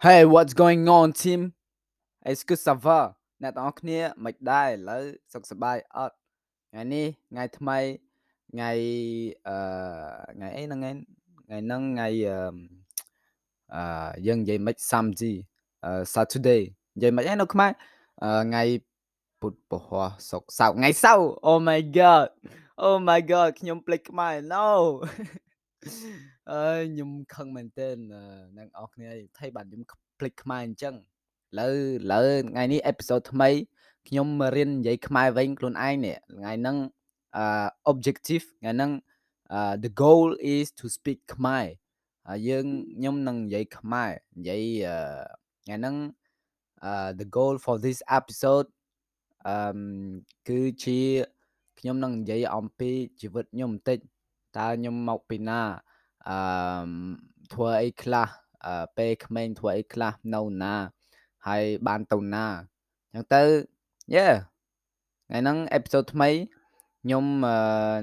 Hey what's going on team អេស្គឺសាវ៉ាអ្នកទាំងអស់គ្នាមិនដែរឥឡូវសុខសប្បាយអត់ថ្ងៃនេះថ្ងៃថ្មីថ្ងៃអឺថ្ងៃអីហ្នឹងថ្ងៃហ្នឹងថ្ងៃអឺយើងនិយាយមិន Samji Saturday និយាយមិនឯនៅខ្មែរថ្ងៃពុធពហុសុក្រសៅរ៍ថ្ងៃសៅរ៍ Oh my god Oh my god ខ្ញុំភ្លេចខ្មែរ No អើយខ្ញុំខឹងមែនទែននឹងអស់គ្នាថៃបាទខ្ញុំភ្លេចខ្មែរអញ្ចឹងឥឡូវឥឡូវថ្ងៃនេះអេពីសូតថ្មីខ្ញុំរៀននិយាយខ្មែរវិញខ្លួនឯងនេះថ្ងៃហ្នឹងអឺ objective ថ្ងៃហ្នឹង the goal is to speak ខ្មែរហើយយើងខ្ញុំនឹងនិយាយខ្មែរនិយាយថ្ងៃហ្នឹង the goal for this episode អឺគឺជាខ្ញុំនឹងនិយាយអំពីជីវិតខ្ញុំបន្តិចតើខ្ញុំមកពីណា អឺធ្វើអីខ្លះពេលក្មេងធ្វើអីខ្លះនៅណាហើយបានទៅណាអញ្ចឹងទៅយេថ្ងៃហ្នឹងអេពីសូតថ្មីខ្ញុំ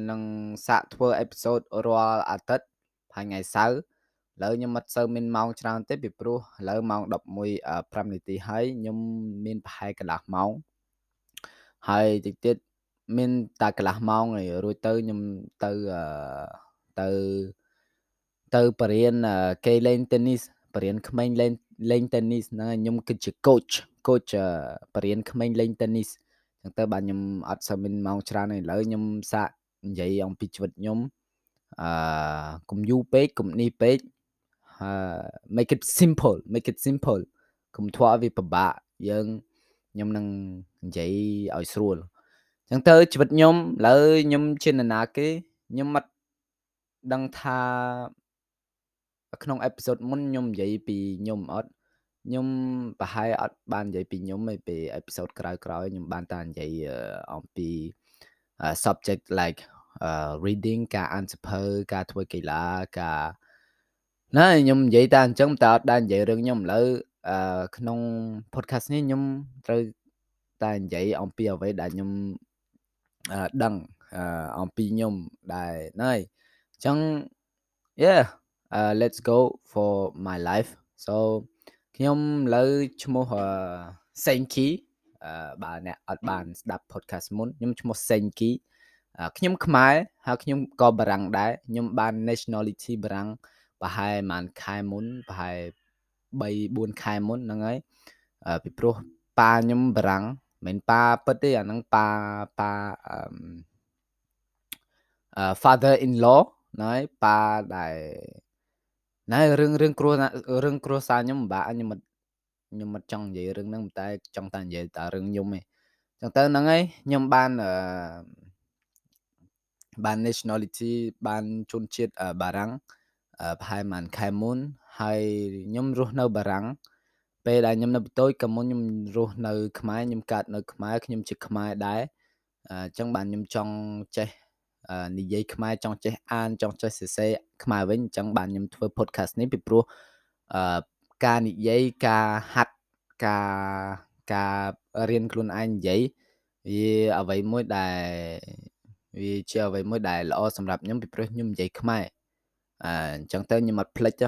នឹងសាកធ្វើអេពីសូតរាល់អាទិត្យហើយថ្ងៃសៅរ៍ឥឡូវខ្ញុំអត់សូវមានម៉ោងច្រើនទេពីព្រោះឥឡូវម៉ោង11 5នាទីហើយខ្ញុំមានប្រហែលកន្លះម៉ោងហើយតិចទៀតមានតែកន្លះម៉ោងហើយរួចទៅខ្ញុំទៅទៅ ទៅបរៀនគេលេង tennis បរៀនក្មេងលេងលេង tennis ហ្នឹងខ្ញុំគឺជា coach coach បរៀនក្មេងលេង tennis ចឹងទៅបាទខ្ញុំអត់សូវមានម៉ោងច្រើនទេឥឡូវខ្ញុំសាកនិយាយអំពីជីវិតខ្ញុំអឺកុំយូរពេកកុំនេះពេកអឺ make it simple make it simple កុំធ្វើឲ្យវាពិបាកយើងខ្ញុំនឹងនិយាយឲ្យស្រួលចឹងទៅជីវិតខ្ញុំឥឡូវខ្ញុំជានរណាគេខ្ញុំអត់ដឹងថា ក្នុងអេពីសូតមុនខ្ញុំនិយាយពីខ្ញុំអត់ខ្ញុំប្រហែលអត់បាននិយាយពីខ្ញុំទេពីអេពីសូតក្រោយៗខ្ញុំបានតែនិយាយអំពី subject like uh, reading ការអានសភៅការធ្វើកីឡាការណាខ្ញុំនិយាយតែអញ្ចឹងតើអត់ដែរនិយាយរឿងខ្ញុំឥឡូវអឺក្នុង podcast នេះខ្ញុំត្រូវតែនិយាយអំពីអ្វីដែលខ្ញុំដឹងអំពីខ្ញុំដែរណៃអញ្ចឹង yeah uh, let's go for my life so ខ្ញុំលើឈ្មោះ Senki បើអ្នកអត់បានស្ដាប់ podcast មុនខ្ញុំឈ្មោះ Senki ខ្ញុំខ្មែរហើយខ្ញុំក៏បារាំងដែរខ្ញុំបាន nationality បារាំងប្រហែលប្រហែលខែមុនប្រហែល3 4ខែមុនហ្នឹងហើយពីព្រោះប៉ាខ្ញុំបារាំងមិនប៉ាពិតទេអាហ្នឹងប៉ាប៉ាអឺ father in law ណៃប៉ាដែល ណែរឿងរឿងគ្រួរឿងគ្រួសារខ្ញុំពិបាកខ្ញុំមិនខ្ញុំមិនចង់និយាយរឿងហ្នឹងតែចង់តែនិយាយតែរឿងខ្ញុំឯងចឹងទៅហ្នឹងឯងខ្ញុំបានអឺបាន nationality បានជនជាតិបារាំងប្រហែលប្រហែលខែមុនហើយខ្ញុំរស់នៅបារាំងពេលដែលខ្ញុំនៅបន្ទាយក៏មុនខ្ញុំរស់នៅខ្មែរខ្ញុំកើតនៅខ្មែរខ្ញុំជាខ្មែរដែរអញ្ចឹងបានខ្ញុំចង់ចេះនិយាយខ្មែរចង់ចេះអានចង់ចេះសរសេរ ខ្មែរវិញអញ្ចឹងបានខ្ញុំធ្វើ podcast នេះពីព្រោះអឺការនិយាយការហាត់ការការរៀនខ្លួនឯងនិយាយវាអ្វីមួយដែលវាជាអ្វីមួយដែលល្អសម្រាប់ខ្ញុំពីព្រោះខ្ញុំនិយាយខ្មែរអញ្ចឹងទៅខ្ញុំអត់ភ្លេចទេ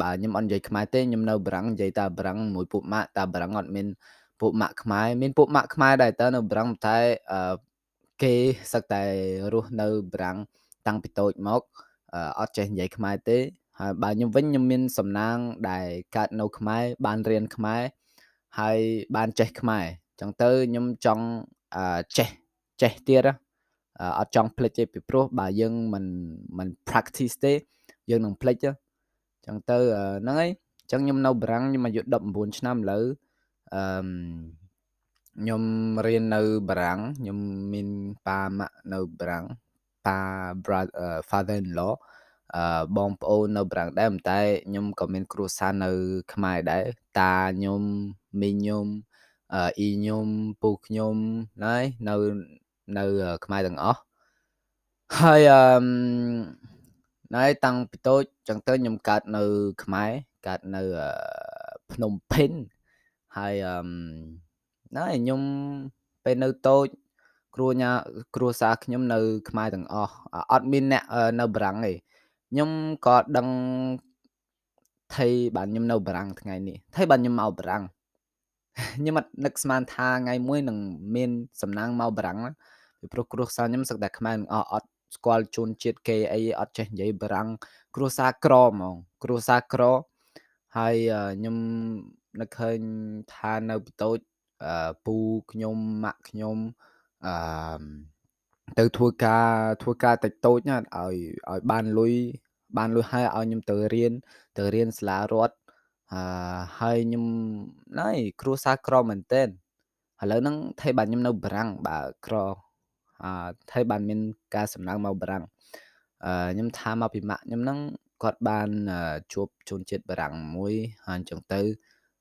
បាទខ្ញុំអត់និយាយខ្មែរទេខ្ញុំនៅបារាំងនិយាយតែបារាំងមួយពួកម៉ាក់តែបារាំងអត់មានពួកម៉ាក់ខ្មែរមានពួកម៉ាក់ខ្មែរដែរតើនៅបារាំងតែអឺគេសឹកតែរស់នៅបារាំងតាំងពីតូចមកអ ត់ចេះនិយាយខ្មែរទេហើយបើខ្ញុំវិញខ្ញុំមានសំណាងដែលកើតនៅខ្មែរបានរៀនខ្មែរហើយបានចេះខ្មែរអញ្ចឹងទៅខ្ញុំចង់ចេះចេះទៀតអត់ចង់ភ្លេចទេពីព្រោះបើយើងមិនមិន practice ទេយើងនឹងភ្លេចអញ្ចឹងទៅហ្នឹងហើយអញ្ចឹងខ្ញុំនៅបារាំងខ្ញុំអាយុ19ឆ្នាំឥឡូវអឺខ្ញុំរៀននៅបារាំងខ្ញុំមានប៉ាម៉ាក់នៅបារាំង ប៉ា brother father in law អឺបងប្អូននៅបារាំងដែរប៉ុន្តែខ្ញុំក៏មានគ្រួសារនៅ ខ្មែរដែរតាខ្ញុំមីងខ្ញុំអ៊ីខ្ញុំពូខ្ញុំហើយនៅនៅខ្មែរទាំងអស់ហើយអឺណៃតាំងពីតូចចឹងទៅខ្ញុំកើតនៅ ខ្មែរកើតនៅភ្នំពេញហើយអឺណៃខ្ញុំពេលនៅតូច គ្រួញ៉ាគ្រួសារខ្ញុំនៅ ខ្មែរទាំងអស់អត់មានអ្នកនៅបារាំងទេខ្ញុំក៏ដឹងថៃបានខ្ញុំនៅបារាំងថ្ងៃនេះថៃបានខ្ញុំមកបារាំងខ្ញុំអត់នឹកស្មានថាថ្ងៃមួយនឹងមានសំណាងមកបារាំងពីព្រោះគ្រួសារខ្ញុំសឹកតែខ្មែរអស់អត់ស្គាល់ជនជាតិគេអីអត់ចេះនិយាយបារាំងគ្រួសារក្រហ្មង គ្រួសារក្រហើយខ្ញុំនឹកឃើញថានៅបន្ទោចពូខ្ញុំម៉ាក់ខ្ញុំ អឺទៅធ្វើការធ្វើការតិចតូចណាឲ្យឲ្យបានលុយបានលុយហើយឲ្យខ្ញុំទៅរៀនទៅរៀនសាលារដ្ឋអឺហើយខ្ញុំណៃគ្រួសារក្រមែនទែនឥឡូវហ្នឹងថៃបាទខ្ញុំនៅបារាំងបើក្រអឺថៃបានមានការសំណើមកបារាំងអឺខ្ញុំថាមកពីម៉ាក់ខ្ញុំហ្នឹងគាត់បានជួបជនជាតិបារាំងមួយហើយអញ្ចឹងទៅ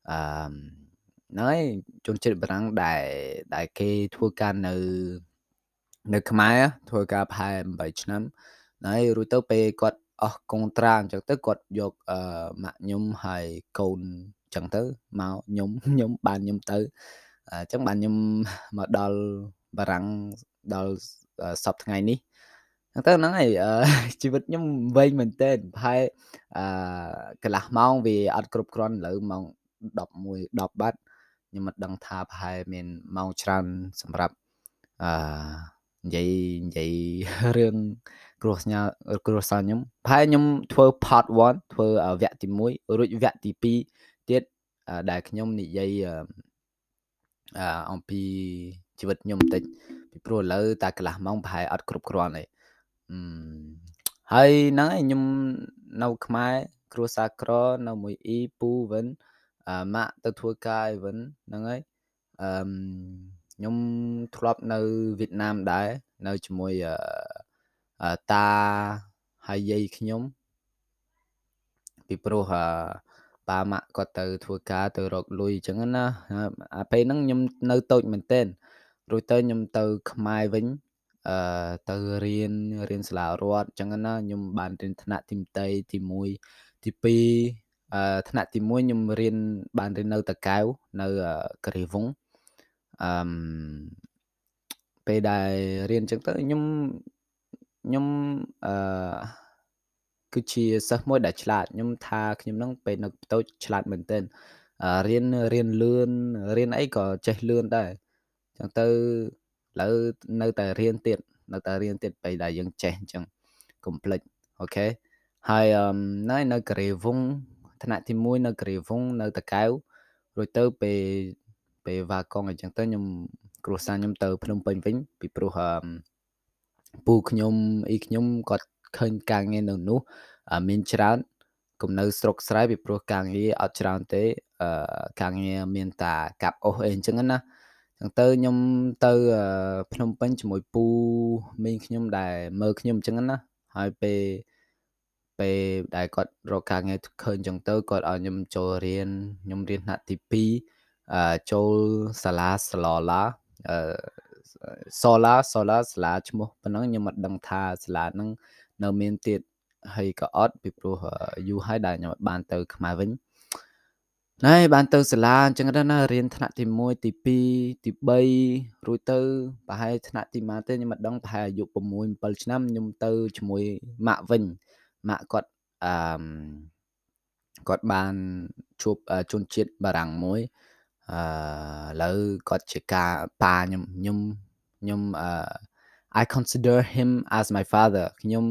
អឺ ហ្នឹងហើយជនជាតិបារាំងដែលដែលគេធ្វើការនៅ នៅខ្មែរធ្វើការប្រហែល8ឆ្នាំហើយរួចទៅពេលគាត់អស់កុងត្រាអញ្ចឹងទៅគាត់យកអឺម៉ាក់ខ្ញុំហើយកូនអញ្ចឹងទៅមកខ្ញុំខ្ញុំបានខ្ញុំទៅអញ្ចឹងបានខ្ញុំមកដល់បារាំងដល់សប្តាហ៍ថ្ងៃនេះហ្នឹងទៅហ្នឹងហើយជីវិតខ្ញុំវែងមែនទែនប្រហែលអឺកន្លះម៉ោងវាអត់គ្រប់គ្រាន់ឥឡូវម៉ោង11 10បាត់ ខ្ញុំមិនដឹងថាប្រហែលមានម៉ោងច្រើនសម្រាប់អឺនិយាយនិយាយរឿងគ្រួសារគ្រួសារខ្ញុំប្រហែលខ្ញុំធ្វើ part 1ធ្វើវគ្គទី1រួចវគ្គទី2ទៀតដែលខ្ញុំនិយាយអឺអំពីជីវិតខ្ញុំបន្តិចពីព្រោះឥឡូវតែកន្លះម៉ោងប្រហែលអត់គ្រប់គ្រាន់ទេហើយហ្នឹងឯងខ្ញុំនៅខ្មែរគ្រួសារក្រនៅមួយអ៊ីពូវិន ម៉ាក់ទៅធ្វើការអីវិនហ្នឹងហើយអឺខ្ញុំធ្លាប់នៅវៀតណាមដែរនៅជាមួយតាហើយយាយខ្ញុំពីព្រោះប៉ាម៉ាក់គាត់ទៅធ្វើការទៅរកលុយអញ្ចឹងណាអាពេលហ្នឹងខ្ញុំនៅតូចមែនទែនរួចទៅខ្ញុំទៅ ខ្មែរវិញអឺទៅរៀនរៀនសាលារដ្ឋអញ្ចឹងណាខ្ញុំបានរៀនថ្នាក់ទី1ទី1ទី2អឺ ថ្នាក់ទី1ខ្ញុំរៀនបានរៀននៅតកែវនៅករីវងអឺពេលដែលរៀនអញ្ចឹងទៅខ្ញុំខ្ញុំអឺគឺជាសិស្សមួយដែលឆ្លាតខ្ញុំថាខ្ញុំនឹងពេលនៅតូចឆ្លាតមែនទែនរៀនរៀនលឿនរៀនអីក៏ចេះលឿនដែរអញ្ចឹងទៅឥឡូវនៅតែរៀនទៀតនៅតែរៀនទៀតពេលដែលយើងចេះអញ្ចឹងកុំភ្លេចអូខេហើយនៅនៅកូរ៉េវង ថ្នាក់ទី1នៅកូរ៉េវងនៅតកៅរួចទៅពេលពេលវ៉ាកុងអញ្ចឹងទៅខ្ញុំគ្រួសារខ្ញុំទៅភ្នំពេញវិញពីព្រោះពូខ្ញុំអ៊ីខ្ញុំគាត់ឃើញការងារនៅនោះមានច្រើនគំនៅស្រុកស្រែពីព្រោះការងារអត់ច្រើនទេអឺការងារមានតាកាប់អុសអីអញ្ចឹងណាចឹងទៅខ្ញុំទៅភ្នំពេញជាមួយពូមីងខ្ញុំដែលមើលខ្ញុំអញ្ចឹងណាហើយពេល ពេលដែលគាត់រកការងារឃើញអញ្ចឹងទៅគាត់ឲ្យខ្ញុំចូលរៀនខ្ញុំរៀនថ្នាក់ទី2អឺចូលសាលាស្លឡាអឺ solar solar សាលាឈ្មោះប៉ុណ្ណឹងខ្ញុំមិនដឹងថាសាលាហ្នឹងនៅមានទៀតហើយក៏អត់ពីព្រោះយូរហើយដែលខ្ញុំបានទៅខ្មែរវិញណែបានទៅសាលាអញ្ចឹងទៅណារៀនថ្នាក់ទី1ទី2ទី3រួចទៅប្រហែលថ្នាក់ទីម៉ាទេខ្ញុំមិនដឹងប្រហែលអាយុ6 7ឆ្នាំខ្ញុំទៅជាមួយម៉ាក់វិញ ម៉ាក់គាត់អឺគាត់បានជួបជនជាតិបារាំងមួយអឺឥឡូវគាត់ជាការប៉ាខ្ញុំខ្ញុំខ្ញុំអឺ I consider him as my father ខ្ញុំ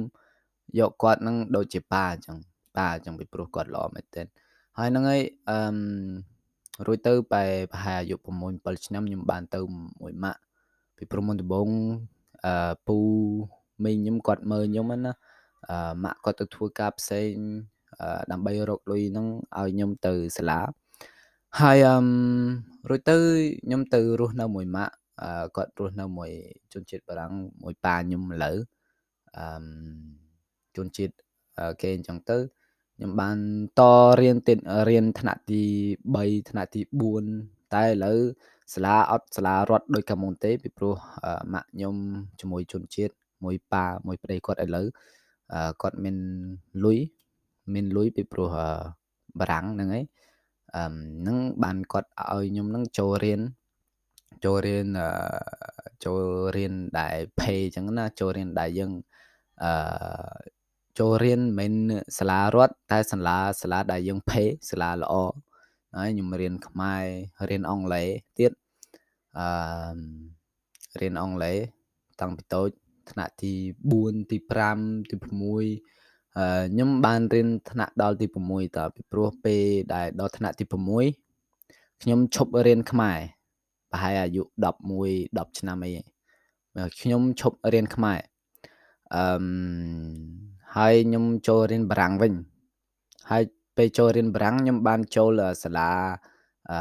យកគាត់នឹងដូចជាប៉ាអញ្ចឹងប៉ាអញ្ចឹងពីព្រោះគាត់ល្អមែនទែនហើយហ្នឹងហើយអឺរួចទៅបែប្រហែលអាយុ6 7ឆ្នាំខ្ញុំបានទៅមួយម៉ាក់ពីព្រោះមុនដំបូងអឺពូមីងខ្ញុំគាត់មើលខ្ញុំណាអឺ ម៉ាក់គាត់ទៅធ្វើការផ្សេងដើម្បីរកលុយហ្នឹងឲ្យខ្ញុំទៅសាលាហើយអឺរួចទៅខ្ញុំទៅរស់នៅមួយម៉ាក់គាត់រស់នៅមួយជនជាតិបារាំងមួយប៉ាខ្ញុំឥឡូវអឺជនជាតិគេអញ្ចឹងទៅខ្ញុំបានតរៀនទៀតរៀនថ្នាក់ទី3ថ្នាក់ទី4តែឥឡូវសាលាអត់សាលារដ្ឋដូចកាមុនទេពីព្រោះម៉ាក់ខ្ញុំជាមួយជនជាតិមួយប៉ាមួយប្តីគាត់ឥឡូវ គាត់មានលុយមានលុយពីព្រោះបារាំងហ្នឹងឯងអឺនឹងបានគាត់ឲ្យខ្ញុំនឹងចូលរៀនចូលរៀនចូលរៀនដែល pay អញ្ចឹងណាចូលរៀនដែលយើងអឺចូលរៀនមិនមែនសាលារដ្ឋតែសាលាសាលាដែលយើង pay សាលាល្អហើយខ្ញុំរៀនខ្មែររៀនអង់គ្លេសទៀតអឺរៀនអង់គ្លេសតាំងពីតូច ថ្នាក់ទី4ទី5ទី6ខ្ញុំបានរៀនថ្នាក់ដល់ទី6តើពីព្រោះពេលដែលដល់ថ្នាក់ទី6ខ្ញុំឈប់រៀនខ្មែរប្រហែលអាយុ11 10ឆ្នាំអីខ្ញុំឈប់រៀនខ្មែរអឺហើយខ្ញុំចូលរៀនបារាំងវិញហើយពេលចូលរៀនបារាំងខ្ញុំបានចូលសាលាអឺ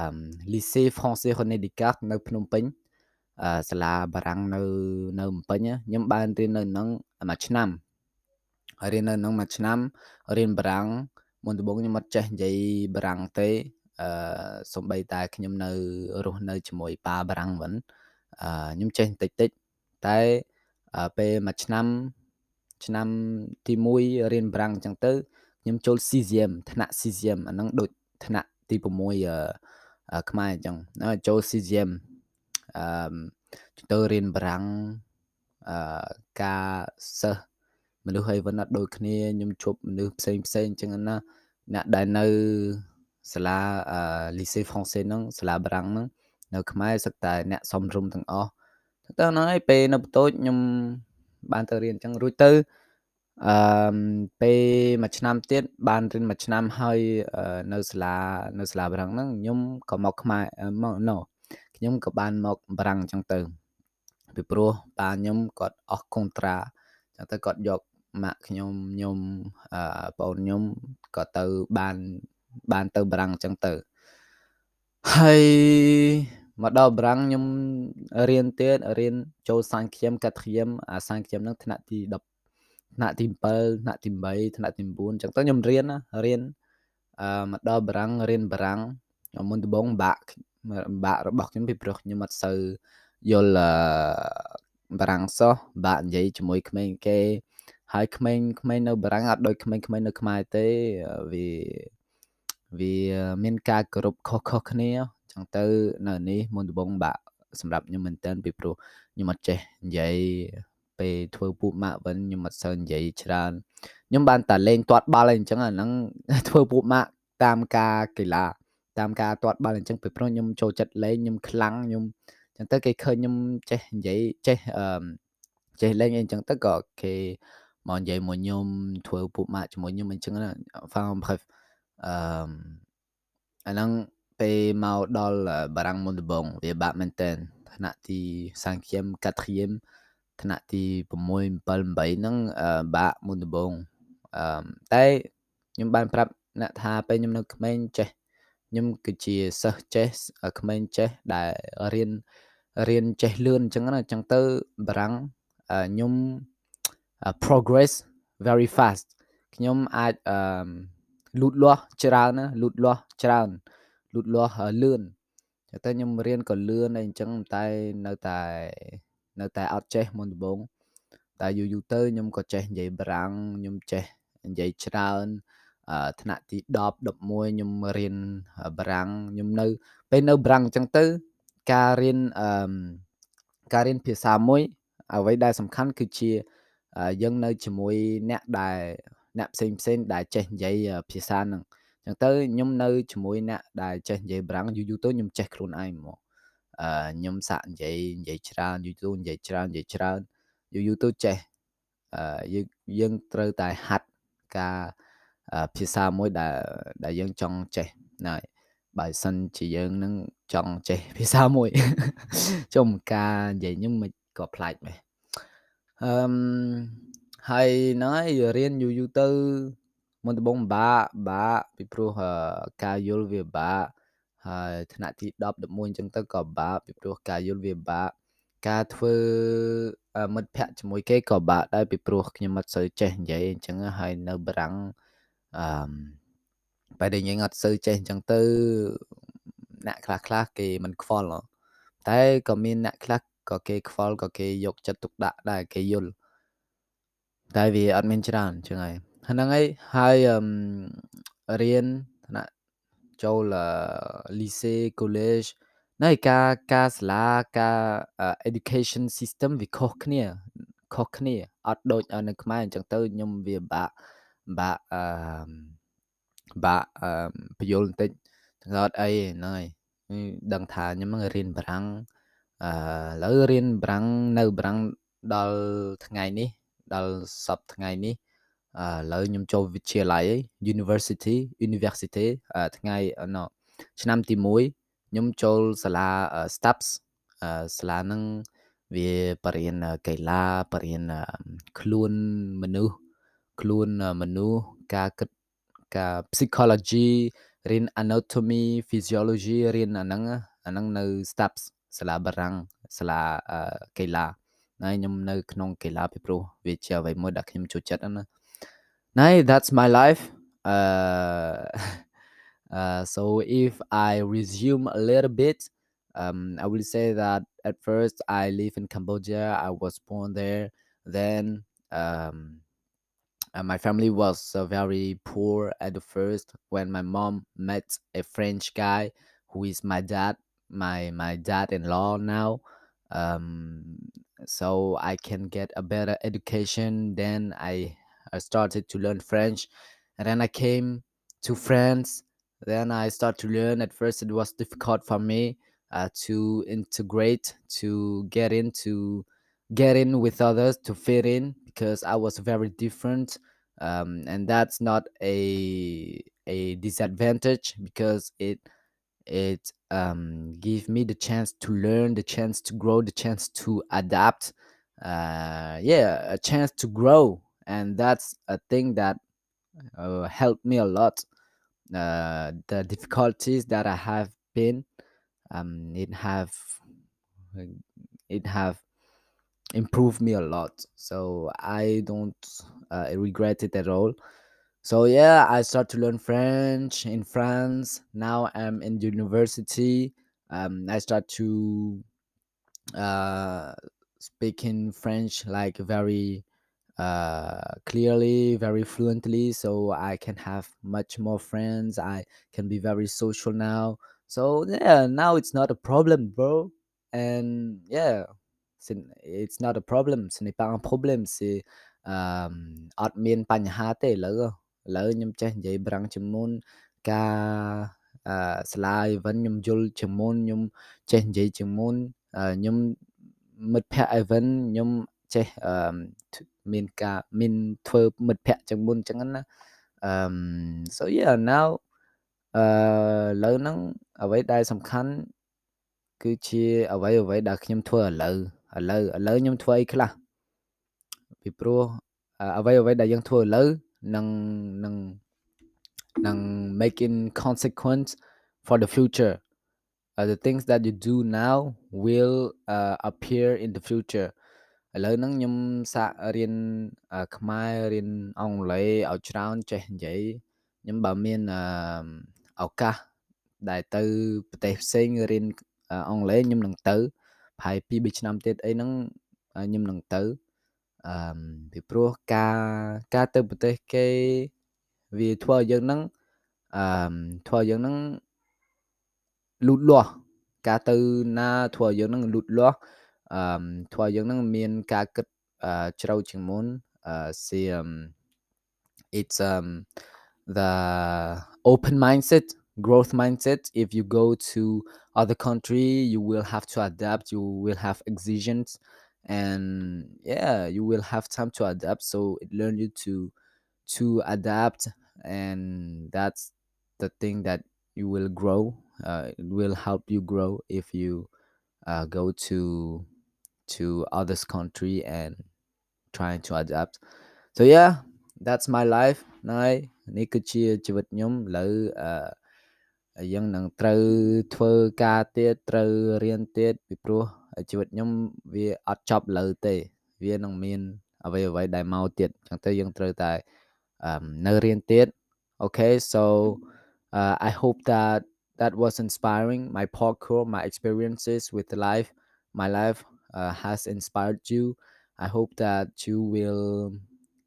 Lycée Français René Descartes នៅភ្នំពេញ សាលាបារាំងនៅនៅភ្នំពេញខ្ញុំបានរៀននៅហ្នឹងមួយឆ្នាំហើយរៀននៅហ្នឹងមួយឆ្នាំរៀនបារាំងមុនដំបូងខ្ញុំអត់ចេះនិយាយបារាំងទេអឺសំបីតែខ្ញុំនៅរស់នៅជាមួយប៉ាបារាំងវិញអឺខ្ញុំចេះតិចតិចតែពេលមួយឆ្នាំឆ្នាំទី1រៀនបារាំងអញ្ចឹងទៅខ្ញុំចូល CGM ថ្នាក់ CGM អាហ្នឹងដូចថ្នាក់ទី6អឺខ្មែរអញ្ចឹងចូល CGM អឺទៅរៀនបារាំងអឺការសិស្សមនុស្សអីវិញអត់ដូចគ្នាខ្ញុំជួបមនុស្សផ្សេងផ្សេងអញ្ចឹងណាអ្នកដែលនៅសាលាអឺ Lycée Français ហ្នឹងសាលាបារាំងហ្នឹងនៅខ្មែរសឹកតែអ្នកសំរុំទាំងអស់ទៅហ្នឹងហើយពេលនៅបន្ទោចខ្ញុំបានទៅរៀនអញ្ចឹងរួចទៅអឺពេលមួយឆ្នាំទៀតបានរៀនមួយឆ្នាំហើយនៅសាលានៅសាលាបារាំងហ្នឹងខ្ញុំក៏មកខ្មែរមក no ខ្ញុំក៏បានមកបារាំងអញ្ចឹងទៅពីព្រោះប៉ាខ្ញុំគាត់អស់កុងត្រាអញ្ចឹងទៅគាត់យកម៉ាក់ខ្ញុំខ្ញុំអឺបងខ្ញុំក៏ទៅបានបានទៅបារាំងអញ្ចឹងទៅហើយមកដល់បារាំងខ្ញុំរៀនទៀតរៀនចូលសាញ់ខ្ញុំកាត់ខ្ញុំអាសាញ់ខ្ញុំនឹងថ្នាក់ទី10ថ្នាក់ទី7ថ្នាក់ទី8ថ្នាក់ទី9អញ្ចឹងទៅខ្ញុំរៀនណារៀនអឺមកដល់បារាំងរៀនបារាំងមុនដំបូងបាក់ បាក់របស់ខ្ញុំពីព្រោះខ្ញុំអត់សូវយល់បារាំងសោះបាក់និយាយជាមួយក្មេងគេ ហើយក្មេងក្មេងនៅបារាំងអត់ដូចក្មេងក្មេងនៅខ្មែរទេវាវាមានការគោរពខុសៗគ្នាអញ្ចឹងទៅនៅនេះមុនដំបូងបាក់សម្រាប់ខ្ញុំមែនតើពីព្រោះខ្ញុំអត់ចេះនិយាយពេលធ្វើពូម៉ាក់វិញខ្ញុំអត់សូវនិយាយច្រើនខ្ញុំបានតែលេងទាត់បាល់អីអញ្ចឹងអាហ្នឹងធ្វើពូម៉ាក់តាមការកីឡា តាមការទាត់បាល់អញ្ចឹងពីព្រោះខ្ញុំចូលចិត្តលេងខ្ញុំខ្លាំងខ្ញុំអញ្ចឹងទៅគេឃើញខ្ញុំចេះនិយាយចេះអឺចេះលេងអីអញ្ចឹងទៅក៏គេមកនិយាយមួយខ្ញុំធ្វើពូម៉ាក់ជាមួយខ្ញុំអញ្ចឹងណា enfin bref អឺអាហ្នឹងពេលមកដល់បារាំងមុនដំបងវាបាក់មែនតើថ្នាក់ទី 5e 4e ថ្នាក់ទី6 7 8ហ្នឹងបាក់មុនដំបងអឺតែខ្ញុំបានប្រាប់អ្នកថាពេលខ្ញុំនៅក្មេងចេះ ខ្ញុំគឺជាសិស្សចេះក្មេងចេះដែលរៀនរៀនចេះលឿនអញ្ចឹងណាអញ្ចឹងទៅបារាំងខ្ញុំ progress very fast ខ្ញុំអាចអឺលូតលាស់ច្រើនណាលូតលាស់ច្រើនលូតលាស់លឿនតែខ្ញុំរៀនក៏លឿនអីអញ្ចឹងតែនៅតែនៅតែអត់ចេះមុនដំបូងតែយូរយូរទៅខ្ញុំក៏ចេះនិយាយបារាំងខ្ញុំចេះនិយាយច្រើន ថ្នាក់ទី10 11ខ្ញុំរៀនបារាំងខ្ញុំនៅ ពេលនៅបារាំងអញ្ចឹងទៅ ការរៀនអឺការរៀនភាសាមួយ អ្វីដែលសំខាន់គឺជាយើងនៅជាមួយអ្នកដែលអ្នកផ្សេងផ្សេងដែលចេះនិយាយភាសាហ្នឹងអញ្ចឹងទៅខ្ញុំនៅជាមួយអ្នកដែលចេះនិយាយបារាំងយូរយូរទៅខ្ញុំចេះខ្លួនឯងហ្មងអឺខ្ញុំសាក់និយាយនិយាយច្រើនយូរយូរនិយាយច្រើននិយាយច្រើនយូរយូរទៅចេះអឺយើងយើងត្រូវតែហាត់ការ ភាសាមួយដែលដែលយើងចង់ចេះណាបើសិនជាយើងនឹងចង់ចេះភាសាមួយចុំការនិយាយខ្ញុំមិនក៏ប្លែកដែរអឺហើយហ្នឹងហើយរៀនយូរយូរទៅមុនដំបូងបាក់បាក់ពីព្រោះការយល់វាបាក់ហើយថ្នាក់ទី10 11អញ្ចឹងទៅក៏បាក់ពីព្រោះការយល់វាបាក់ការធ្វើមិត្តភ័ក្តិជាមួយគេក៏បាក់ដែរពីព្រោះខ្ញុំអត់សូវចេះនិយាយអញ្ចឹងហើយនៅបារាំង អឺបែរតែយើងអត់សូវចេះអញ្ចឹងទៅអ្នកខ្លះខ្លះគេមិនខ្វល់តែក៏មានអ្នកខ្លះក៏គេខ្វល់ក៏គេយកចិត្តទុកដាក់ដែរគេយល់តែវាអត់មានច្រើនអញ្ចឹងហើយហ្នឹងហើយហើយរៀនថ្នាក់ចូល lycée college នៅការការសាលាការ education system វាខុសគ្នាខុសគ្នាអត់ដូចនៅខ្មែរអញ្ចឹងទៅខ្ញុំវាបាក់ បាក់អឺបាក់អឺបញ្យល់បន្តិចចឹងអត់អីហ្នឹងហើយដឹងថាខ្ញុំនឹងរៀនបារាំងអឺឥឡូវរៀនបារាំងនៅបារាំងដល់ថ្ងៃនេះដល់សប្តាហ៍ថ្ងៃនេះឥឡូវខ្ញុំចូលវិទ្យាល័យ University University ថ្ងៃណឆ្នាំទី1ខ្ញុំចូលសាលា STAPS សាលាហ្នឹងវាបរៀនកីឡាបរៀនខ្លួនមនុស្ស ខ្លួនមនុស្សការគិតការ psychology រៀន anatomy physiology រៀនអាហ្នឹងអាហ្នឹងនៅ STAPS សាលាបារាំងសាលាកីឡាហើយខ្ញុំនៅក្នុងកីឡាពីព្រោះវាជាអ្វីមួយដែលខ្ញុំចូលចិត្តណាណៃ that's my life uh uh so if i resume a little bit um i will say that at first i live in cambodia i was born there then um uh, my family was uh, very poor at the first when my mom met a french guy who is my dad my my dad-in-law now um, so I can get a better education. Then I, I started to learn French, and then I came to France. Then I started to learn. At first, it was difficult for me uh, to integrate, to get into, get in with others, to fit in because I was very different, um, and that's not a a disadvantage because it it um, give me the chance to learn the chance to grow the chance to adapt uh, yeah a chance to grow and that's a thing that uh, helped me a lot uh, the difficulties that i have been um, it have it have improved me a lot so i don't uh, regret it at all. So yeah i start to learn french in france. Now i'm in university. Um, i start to uh, speak in french like very uh, clearly very fluently so i can have much more friends. I can be very social now. So yeah now it's not a problem bro. And yeah it's not a problem ce n'est pas un problème c'est អត់មានបញ្ហាទេឥឡូវឥឡូវខ្ញុំចេះនិយាយប្រាំងជាងមុនការអឺស្លាយវិញខ្ញុំយល់ជាងមុនខ្ញុំចេះនិយាយជាងមុនខ្ញុំមិត្តភ័ក្តិអីវិញខ្ញុំចេះអឺមានការមានធ្វើមិត្តភ័ក្តិជាងមុនអញ្ចឹងណាអឺ so yeah now អឺឥឡូវហ្នឹងអ្វីដែលសំខាន់គឺជាអ្វីអ្វីដែលខ្ញុំធ្វើឥឡូវ ឥឡូវឥឡូវខ្ញុំធ្វើអីខ្លះពីព្រោះអ្វីអ្វីដែលយើងធ្វើឥឡូវនឹងនឹងនឹង making consequence for the future uh, the things that you do now will uh, appear in the future ឥឡូវហ្នឹងខ្ញុំសាករៀនខ្មែររៀនអង់គ្លេសឲ្យច្រើនចេះនិយាយខ្ញុំបើមានឱកាសដែលទៅប្រទេសផ្សេងរៀនអង់គ្លេសខ្ញុំនឹងទៅប្រ ហែល2 3ឆ្នាំទៀតអីហ្នឹងខ្ញុំនឹងទៅអឺពីព្រោះការការទៅប្រទេសគេវាធ្វើឲ្យយើងនឹងអឺធ្វើឲ្យយើងនឹងលូតលាស់ការទៅណាធ្វើឲ្យយើងនឹងលូតលាស់អឺធ្វើឲ្យយើងនឹងមានការគិតជ្រៅជាងមុនអឺ see um it's um the open mindset growth mindset if you go to other country you will have to adapt you will have exigencies and yeah you will have time to adapt so it learn you to to adapt and that's the thing that you will grow uh, it will help you grow if you uh, go to to others country and trying to adapt so yeah that's my life ហើយនេះគឺជាជីវិតខ្ញុំឥឡូ វអឺយើងនឹងត្រូវធ្វើការទៀតត្រូវរៀនទៀតពីព្រោះជីវិតខ្ញុំវាអត់ចប់លើទេ វានឹងមានអ្វីអ្វីដែលមកទៀតអញ្ចឹងទៅយើងត្រូវតែនៅរៀនទៀត okay so uh, i hope that that was inspiring my parkour my experiences with life my life uh, has inspired you i hope that you will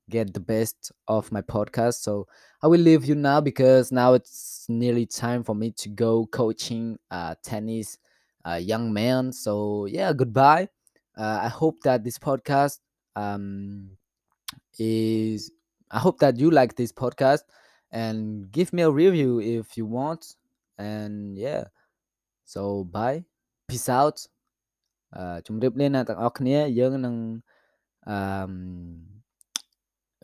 get the best of my podcast so i will leave you now because now it's nearly time for me to go coaching uh, tennis uh, young man. So yeah, goodbye. Uh, I hope that this podcast um, is I hope that you like this podcast and give me a review if you want. And yeah, so bye peace out អឺជម្រាបលាអ្នកទាំងអស់គ្នាយើងនឹង um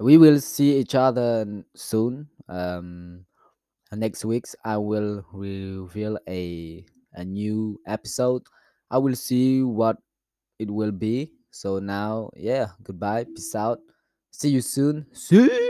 we will see each other soon um next weeks I will reveal a a new episode. I will see what it will be. So now yeah goodbye peace out. See you soon. See